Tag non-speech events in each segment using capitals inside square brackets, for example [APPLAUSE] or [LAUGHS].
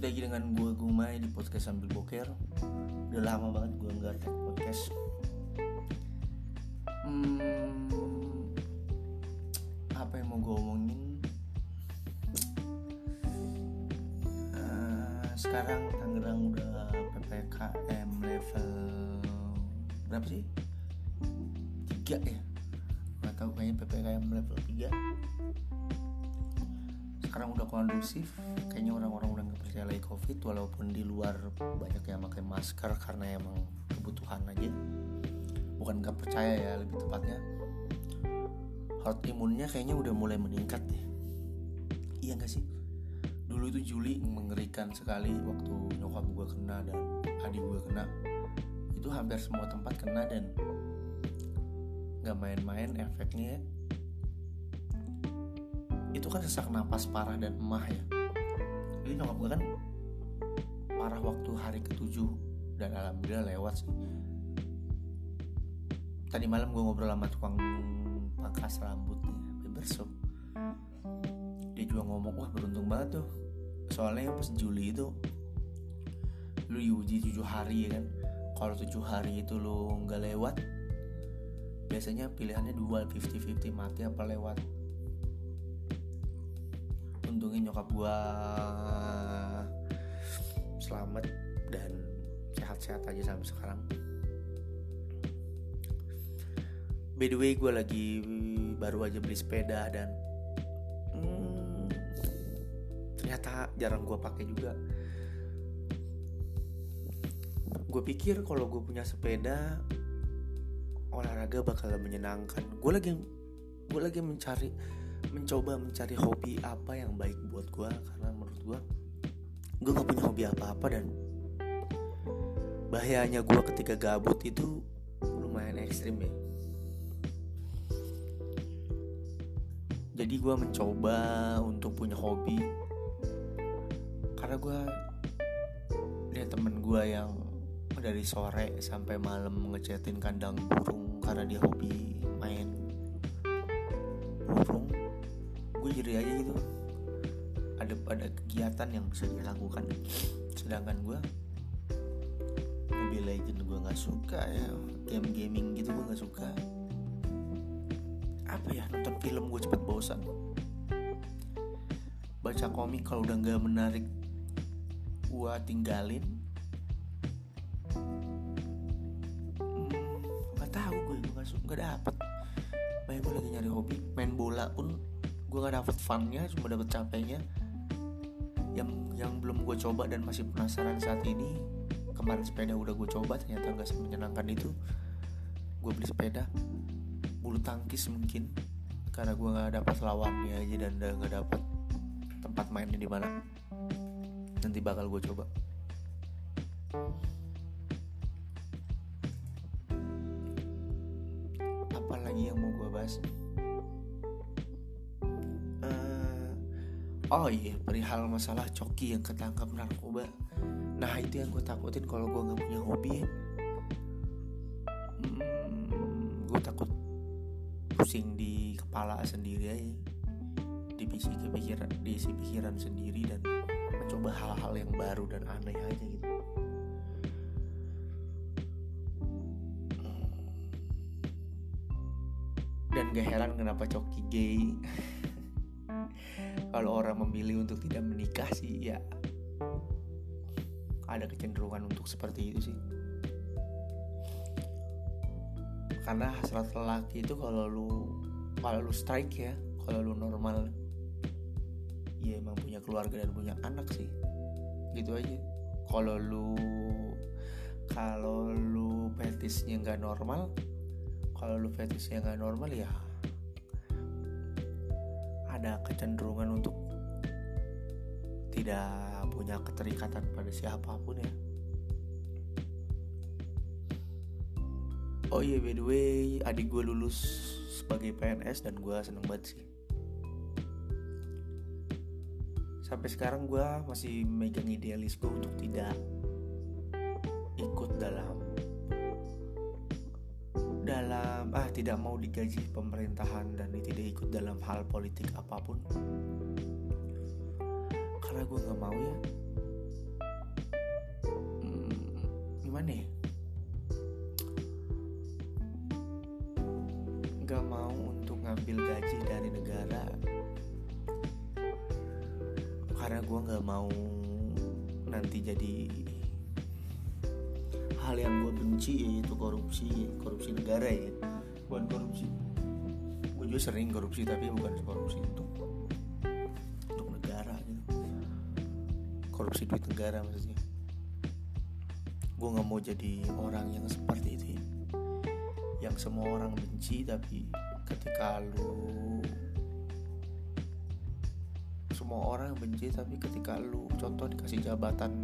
Balik lagi dengan gue Gumai di podcast sambil boker. Udah lama banget gue nggak tag podcast. Hmm, Apa yang mau gue omongin? Uh, Sekarang Tangerang udah PPKM level Berapa sih? Tiga ya? Gak tau kayaknya PPKM level 3 sekarang udah kondusif kayaknya orang-orang udah nggak percaya lagi covid walaupun di luar banyak yang pakai masker karena emang kebutuhan aja. Bukan nggak percaya ya lebih tepatnya. Herd imunnya kayaknya udah mulai meningkat deh. Iya nggak sih? Dulu itu Juli mengerikan sekali waktu nyokap gue kena dan adik gue kena. Itu hampir semua tempat kena dan nggak main-main efeknya ya itu kan sesak napas parah dan emah ya. Jadi nyokap gue kan parah waktu hari ketujuh dan alhamdulillah lewat sih. Tadi malam gue ngobrol sama tukang pangkas rambut nih barbershop dia juga ngomong wah beruntung banget tuh. Soalnya pas Juli itu lu diuji tujuh hari ya kan? Kalau tujuh hari itu lu nggak lewat biasanya pilihannya dua 50-50 mati apa lewat untungnya nyokap gua. Selamat dan sehat-sehat aja sampai sekarang. By the way gue lagi baru aja beli sepeda dan hmm, ternyata jarang gue pakai juga. Gue pikir kalau gue punya sepeda olahraga bakal menyenangkan. Gue lagi gue lagi mencari mencoba mencari hobi apa yang baik buat gue karena menurut gue gue gak punya hobi apa-apa dan bahayanya gue ketika gabut itu lumayan ekstrim ya. Jadi gue mencoba untuk punya hobi. Karena gue lihat temen gue yang dari sore sampai malam ngechatin kandang burung karena dia hobi main burung gue jadi aja gitu. Ada ada kegiatan yang bisa dilakukan sedangkan gue Mobile Legend gue nggak suka ya. Game gaming gitu gue nggak suka. Apa ya nonton film gue cepet bosan. Baca komik kalau udah nggak menarik gue tinggalin. Nggak hmm, tahu gue nggak suka nggak dapet. Banyak gue lagi nyari hobi main bola pun gue gak dapet funnya cuma dapet capeknya. Yang yang belum gue coba dan masih penasaran saat ini kemarin sepeda udah gue coba ternyata gak semenyenangkan itu. Gue beli sepeda bulu tangkis mungkin karena gue gak dapet lawannya aja dan udah gak dapet tempat mainnya di mana. Nanti bakal gue coba. Apalagi yang mau gue bahas oh iya perihal masalah coki yang ketangkap narkoba. Nah itu yang gue takutin kalau gue nggak punya hobi. Ya. hmm, gue takut pusing di kepala sendiri aja. Diisi kepikiran diisi pikiran sendiri dan mencoba hal-hal yang baru dan aneh aja gitu. Dan gak heran kenapa coki gay [LAUGHS] kalau orang memilih untuk tidak menikah sih ya ada kecenderungan untuk seperti itu sih. Karena hasrat lelaki itu kalau lu kalau lu strike ya kalau lu normal ya emang punya keluarga dan punya anak sih. Gitu aja. Kalau lu kalau lu fetisnya nggak normal kalau lu fetisnya nggak normal ya ada kecenderungan untuk tidak punya keterikatan pada siapa pun ya. Oh iya by the way adik gue lulus sebagai PNS dan gue seneng banget sih. Sampai sekarang gue masih megang idealis gue untuk tidak dalam ah tidak mau digaji pemerintahan dan tidak ikut dalam hal politik apa pun? Karena gue nggak mau ya. Hmm, gimana ya? Nggak mau untuk ngambil gaji dari negara. Karena gue nggak mau nanti jadi hal yang gue benci yaitu korupsi korupsi negara ya. Bukan korupsi. Gue juga sering korupsi tapi bukan korupsi untuk untuk negara gitu. Korupsi duit negara maksudnya. Gue nggak mau jadi orang yang seperti itu ya. yang semua orang benci tapi ketika lu semua orang benci tapi ketika lu contoh dikasih jabatan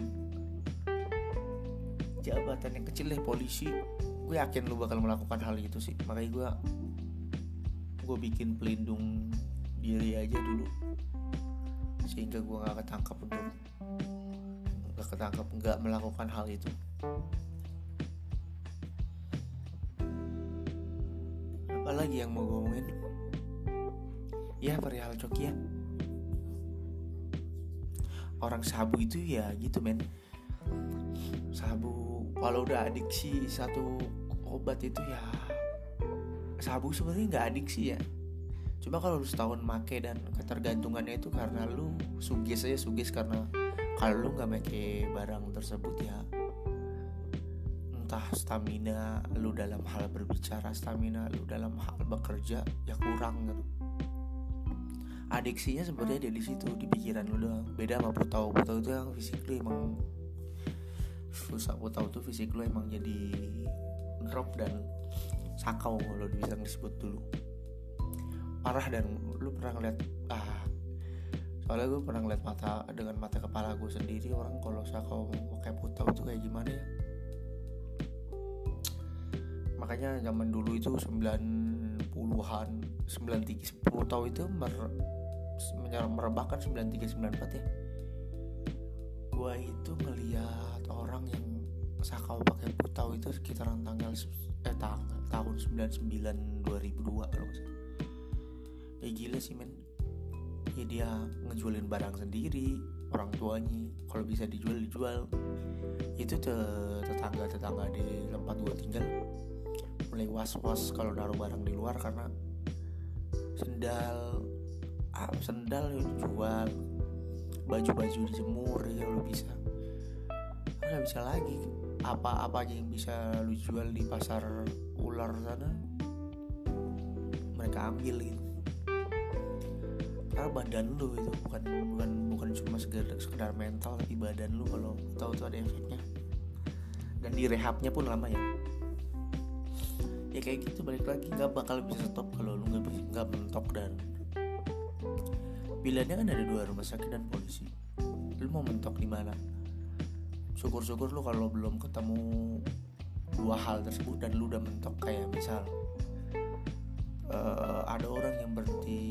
jabatan yang kecil deh polisi. Gue yakin lu bakal melakukan hal itu sih. Makanya gue gue bikin pelindung diri aja dulu. Sehingga gue nggak ketangkap untuk nggak ketangkap nggak melakukan hal itu. Apalagi yang mau gue ngomongin ya perihal coki ya orang sabu itu ya gitu men. Sabu kalau udah adiksi satu obat itu ya sabu sebenarnya nggak adiksi ya. Cuma kalau lu setahun make dan ketergantungannya itu karena lu sugis aja sugis karena kalau lu nggak make barang tersebut ya entah stamina lu dalam hal berbicara stamina lu dalam hal bekerja ya kurang gitu. Adiksinya sebenarnya ada di situ di pikiran lu doang. Beda sama putau putau itu yang fisik lu emang susah putau tuh fisik lu emang jadi drop dan sakau kalau bisa disebut dulu. Parah dan lu pernah ngeliat ah soalnya gue pernah ngeliat mata dengan mata kepala gue sendiri orang kalau sakau pakai putau itu kayak gimana ya? Makanya zaman dulu itu 90-an 93 putau itu mer merebakkan 9394 ya. Gue itu ngeliat orang yang sakau pakai putau itu sekitaran tanggal eh tanggal tahun 99 2002 kalau nggak ya gila sih men. Ya dia ngejualin barang sendiri orang tuanya. Kalau bisa dijual dijual. Itu tetangga tetangga di tempat gue tinggal mulai was was kalau naruh barang di luar karena sendal ah, sendal ya dijual baju-baju dijemur ya lo bisa nggak bisa lagi? Apa-apa aja yang bisa lu jual di pasar ular sana? Mereka ambil gitu. Karena badan lu itu bukan bukan bukan cuma sekedar sekedar mental tapi badan lu kalau tahu tuh ada efeknya. Dan di rehabnya pun lama ya. Ya kayak gitu balik lagi. Nggak bakal bisa stop kalau lu nggak nggak mentok dan pilihannya kan ada dua rumah sakit dan polisi. Lu mau mentok di mana syukur-syukur lu kalau belum ketemu dua hal tersebut dan lu udah mentok kayak misal uh, ada orang yang berhenti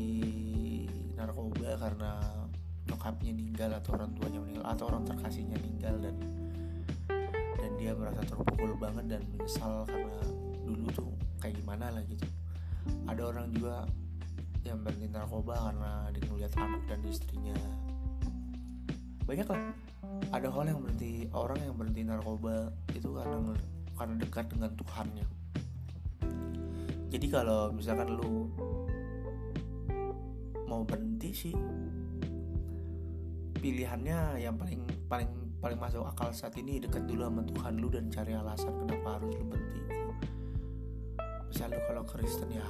narkoba karena nyokapnya meninggal atau orang tuanya meninggal atau orang terkasihnya meninggal dan dan dia merasa terpukul banget dan menyesal karena dulu tuh kayak gimana lah gitu. Ada orang juga yang berhenti narkoba karena dia ngeliat anak dan istrinya. Banyak lah ada hal yang berhenti orang yang berhenti narkoba itu karena karena dekat dengan Tuhannya. Jadi kalau misalkan lu mau berhenti sih pilihannya yang paling paling paling masuk akal saat ini dekat dulu sama Tuhan lu dan cari alasan kenapa harus lu berhenti. Misalnya lu kalau Kristen ya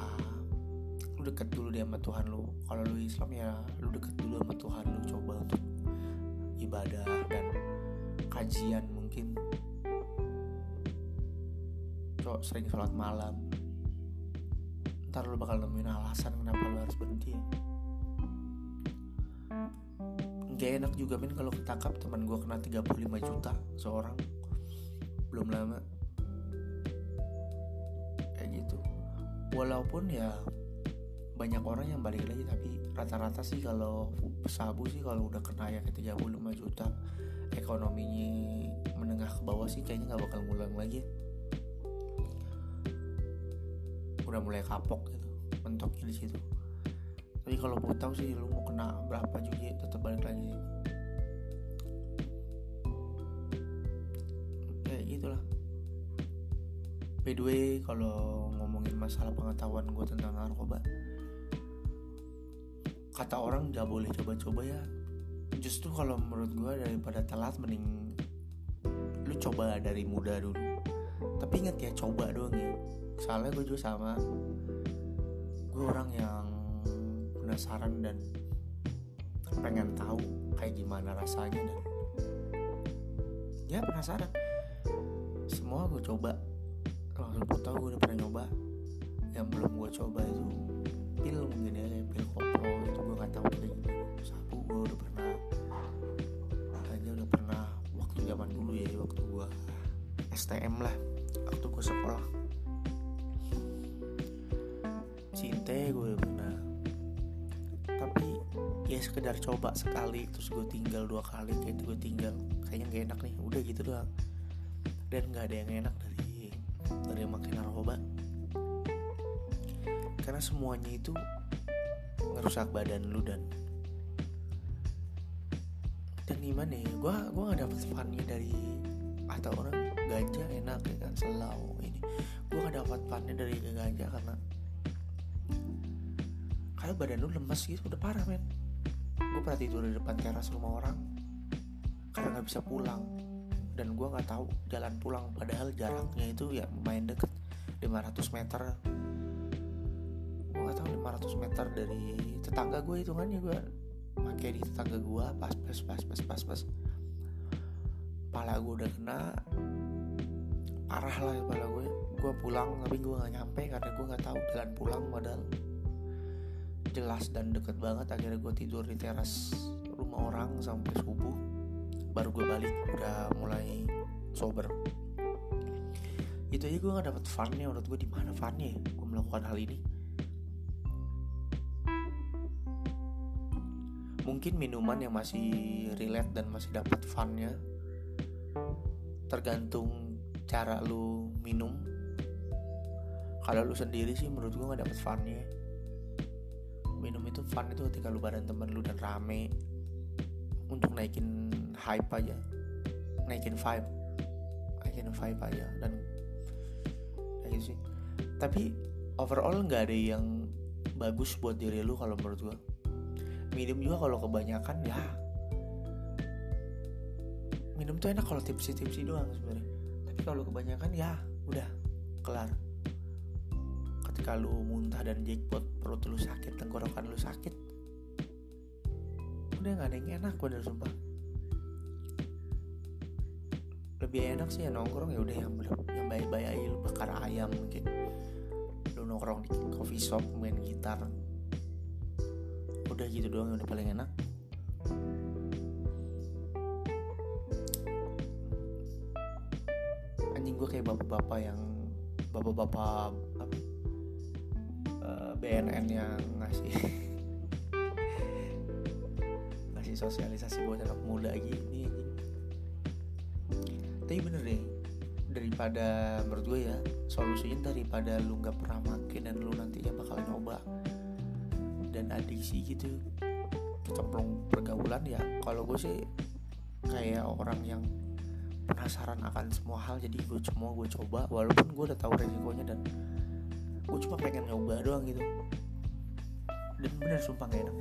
lu dekat dulu dia sama Tuhan lu. Kalau lu Islam ya lu dekat dulu sama Tuhan lu. Coba untuk ibadah dan kajian mungkin. Cok sering sholat malam. Ntar lu bakal nemuin alasan kenapa lu harus berhenti. Gak enak juga min kalau ketangkap teman gue kena 35 juta seorang. Belum lama. Kayak gitu. Walaupun ya banyak orang yang balik lagi tapi rata-rata sih kalau sabu sih kalau udah kena ya ke 35 juta ekonominya menengah ke bawah sih kayaknya nggak bakal ngulang lagi. Udah mulai kapok gitu mentoknya di situ. Tapi kalau tahu sih lu mau kena berapa juga tetap balik lagi. Kayak gitulah. By the way kalau ngomongin masalah pengetahuan gue tentang narkoba kata orang gak boleh coba-coba ya. Justru kalau menurut gue daripada telat mending lu coba dari muda dulu. Tapi ingat ya coba doang ya. Soalnya gue juga sama. Gue orang yang penasaran dan pengen tahu kayak gimana rasanya dan ya penasaran. Semua gue coba. Kalau lu tahu gue udah pernah nyoba. Yang belum gue coba itu pil mungkin ya kayak pil kopro itu gue nggak tahu kayak gimana. Sabu gue udah pernah aja udah pernah waktu zaman dulu ya waktu gue STM lah waktu gue sekolah. Cinte gue udah pernah. Tapi ya sekedar coba sekali terus gue tinggal dua kali kayak itu gue tinggal kayaknya gak enak nih udah gitu doang. Dan nggak ada yang enak dari dari makin narkoba karena semuanya itu ngerusak badan lu dan dan gimana ya gue gue nggak dapet funnya dari atau orang ganja enak ya kan selalu ini. Gue gak dapat funnya dari ganja karena karena badan lu lemes gitu udah parah men. Gue pernah tidur di depan teras rumah orang karena nggak bisa pulang dan gue nggak tahu jalan pulang padahal jaraknya itu ya main deket 500 meter nggak tahu 500 meter dari tetangga gue hitungannya gue pakai di tetangga gue pas pas pas pas pas pas. Pala gue udah kena parah lah kepala gue gue pulang tapi gue nggak nyampe karena gue nggak tahu jalan pulang padahal jelas dan deket banget akhirnya gue tidur di teras rumah orang sampai subuh. Baru gue balik udah mulai sober. Itu aja gue gak dapet funnya menurut gue di mana funnya ya gue melakukan hal ini mungkin minuman yang masih relate dan masih dapat funnya. Tergantung cara lu minum. Kalau lu sendiri sih menurut gue gak dapet funnya. Minum itu fun itu ketika lu badan temen lu dan rame. Untuk naikin hype aja. Naikin vibe. Naikin vibe aja dan kayak gitu sih. Tapi overall nggak ada yang bagus buat diri lu kalau menurut gua minum juga kalau kebanyakan ya. Minum tuh enak kalau tipsi-tipsi doang sebenarnya. Tapi kalau kebanyakan ya udah kelar. Ketika lu muntah dan jackpot perut lu sakit tenggorokan lu sakit udah nggak ada yang enak bener sumpah. Lebih enak sih ya nongkrong ya udah yang yang aja lu bakar ayam mungkin. Lu nongkrong di coffee shop main gitar udah gitu doang yang udah paling enak. Anjing gue kayak bapak-bapak yang bapak-bapak apa uh, BNN yang ngasih [LAUGHS] ngasih sosialisasi buat anak muda gini tapi bener deh daripada menurut gue ya solusinya daripada lu nggak pernah makin dan lu nantinya bakal nyoba dan adiksi gitu. Kecemplung pergaulan ya. Kalau gue sih kayak orang yang penasaran akan semua hal jadi gue semua gue coba walaupun gue udah tahu resikonya dan gue cuma pengen nyoba doang gitu. Dan bener sumpah gak enak.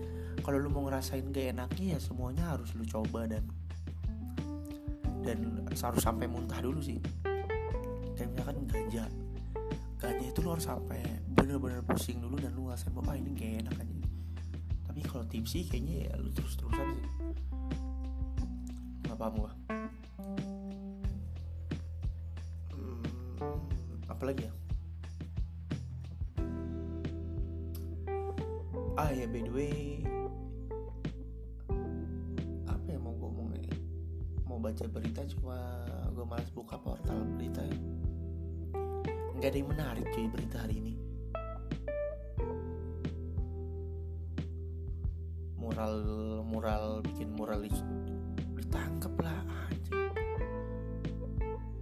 Kalau lu mau ngerasain gak enaknya ya semuanya harus lu coba dan dan harus sampai muntah dulu sih. Kayak misalkan ganja. Ganja itu lu harus sampai bener-bener pusing dulu dan lu ngerasain bahwa ah, ini gak enak aja kalau tipsi kayaknya ya lu terus-terusan sih nggak paham gua. Hmm, apa lagi ya? Ah ya by the way apa yang mau gue omongin? Mau baca berita cuma gue malas buka portal berita ya. Nggak ada yang menarik cuy berita hari ini mural mural bikin mural ditangkap lah anjir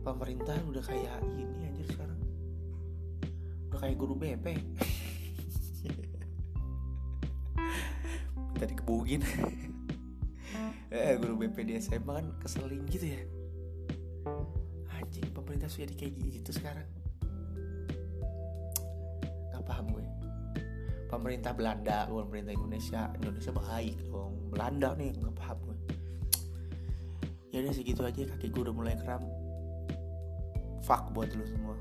pemerintah udah kayak ini anjir sekarang. Udah kayak guru BP [LAUGHS] tadi kebugin. [LAUGHS] Eh guru BP di SMA kan keselin gitu ya. Anjing pemerintah sudah kayak gitu sekarang pemerintah Belanda bukan pemerintah Indonesia. Indonesia baik dong. Belanda nih nggak paham gue ya udah segitu aja kaki gue udah mulai kram. Fuck buat lu semua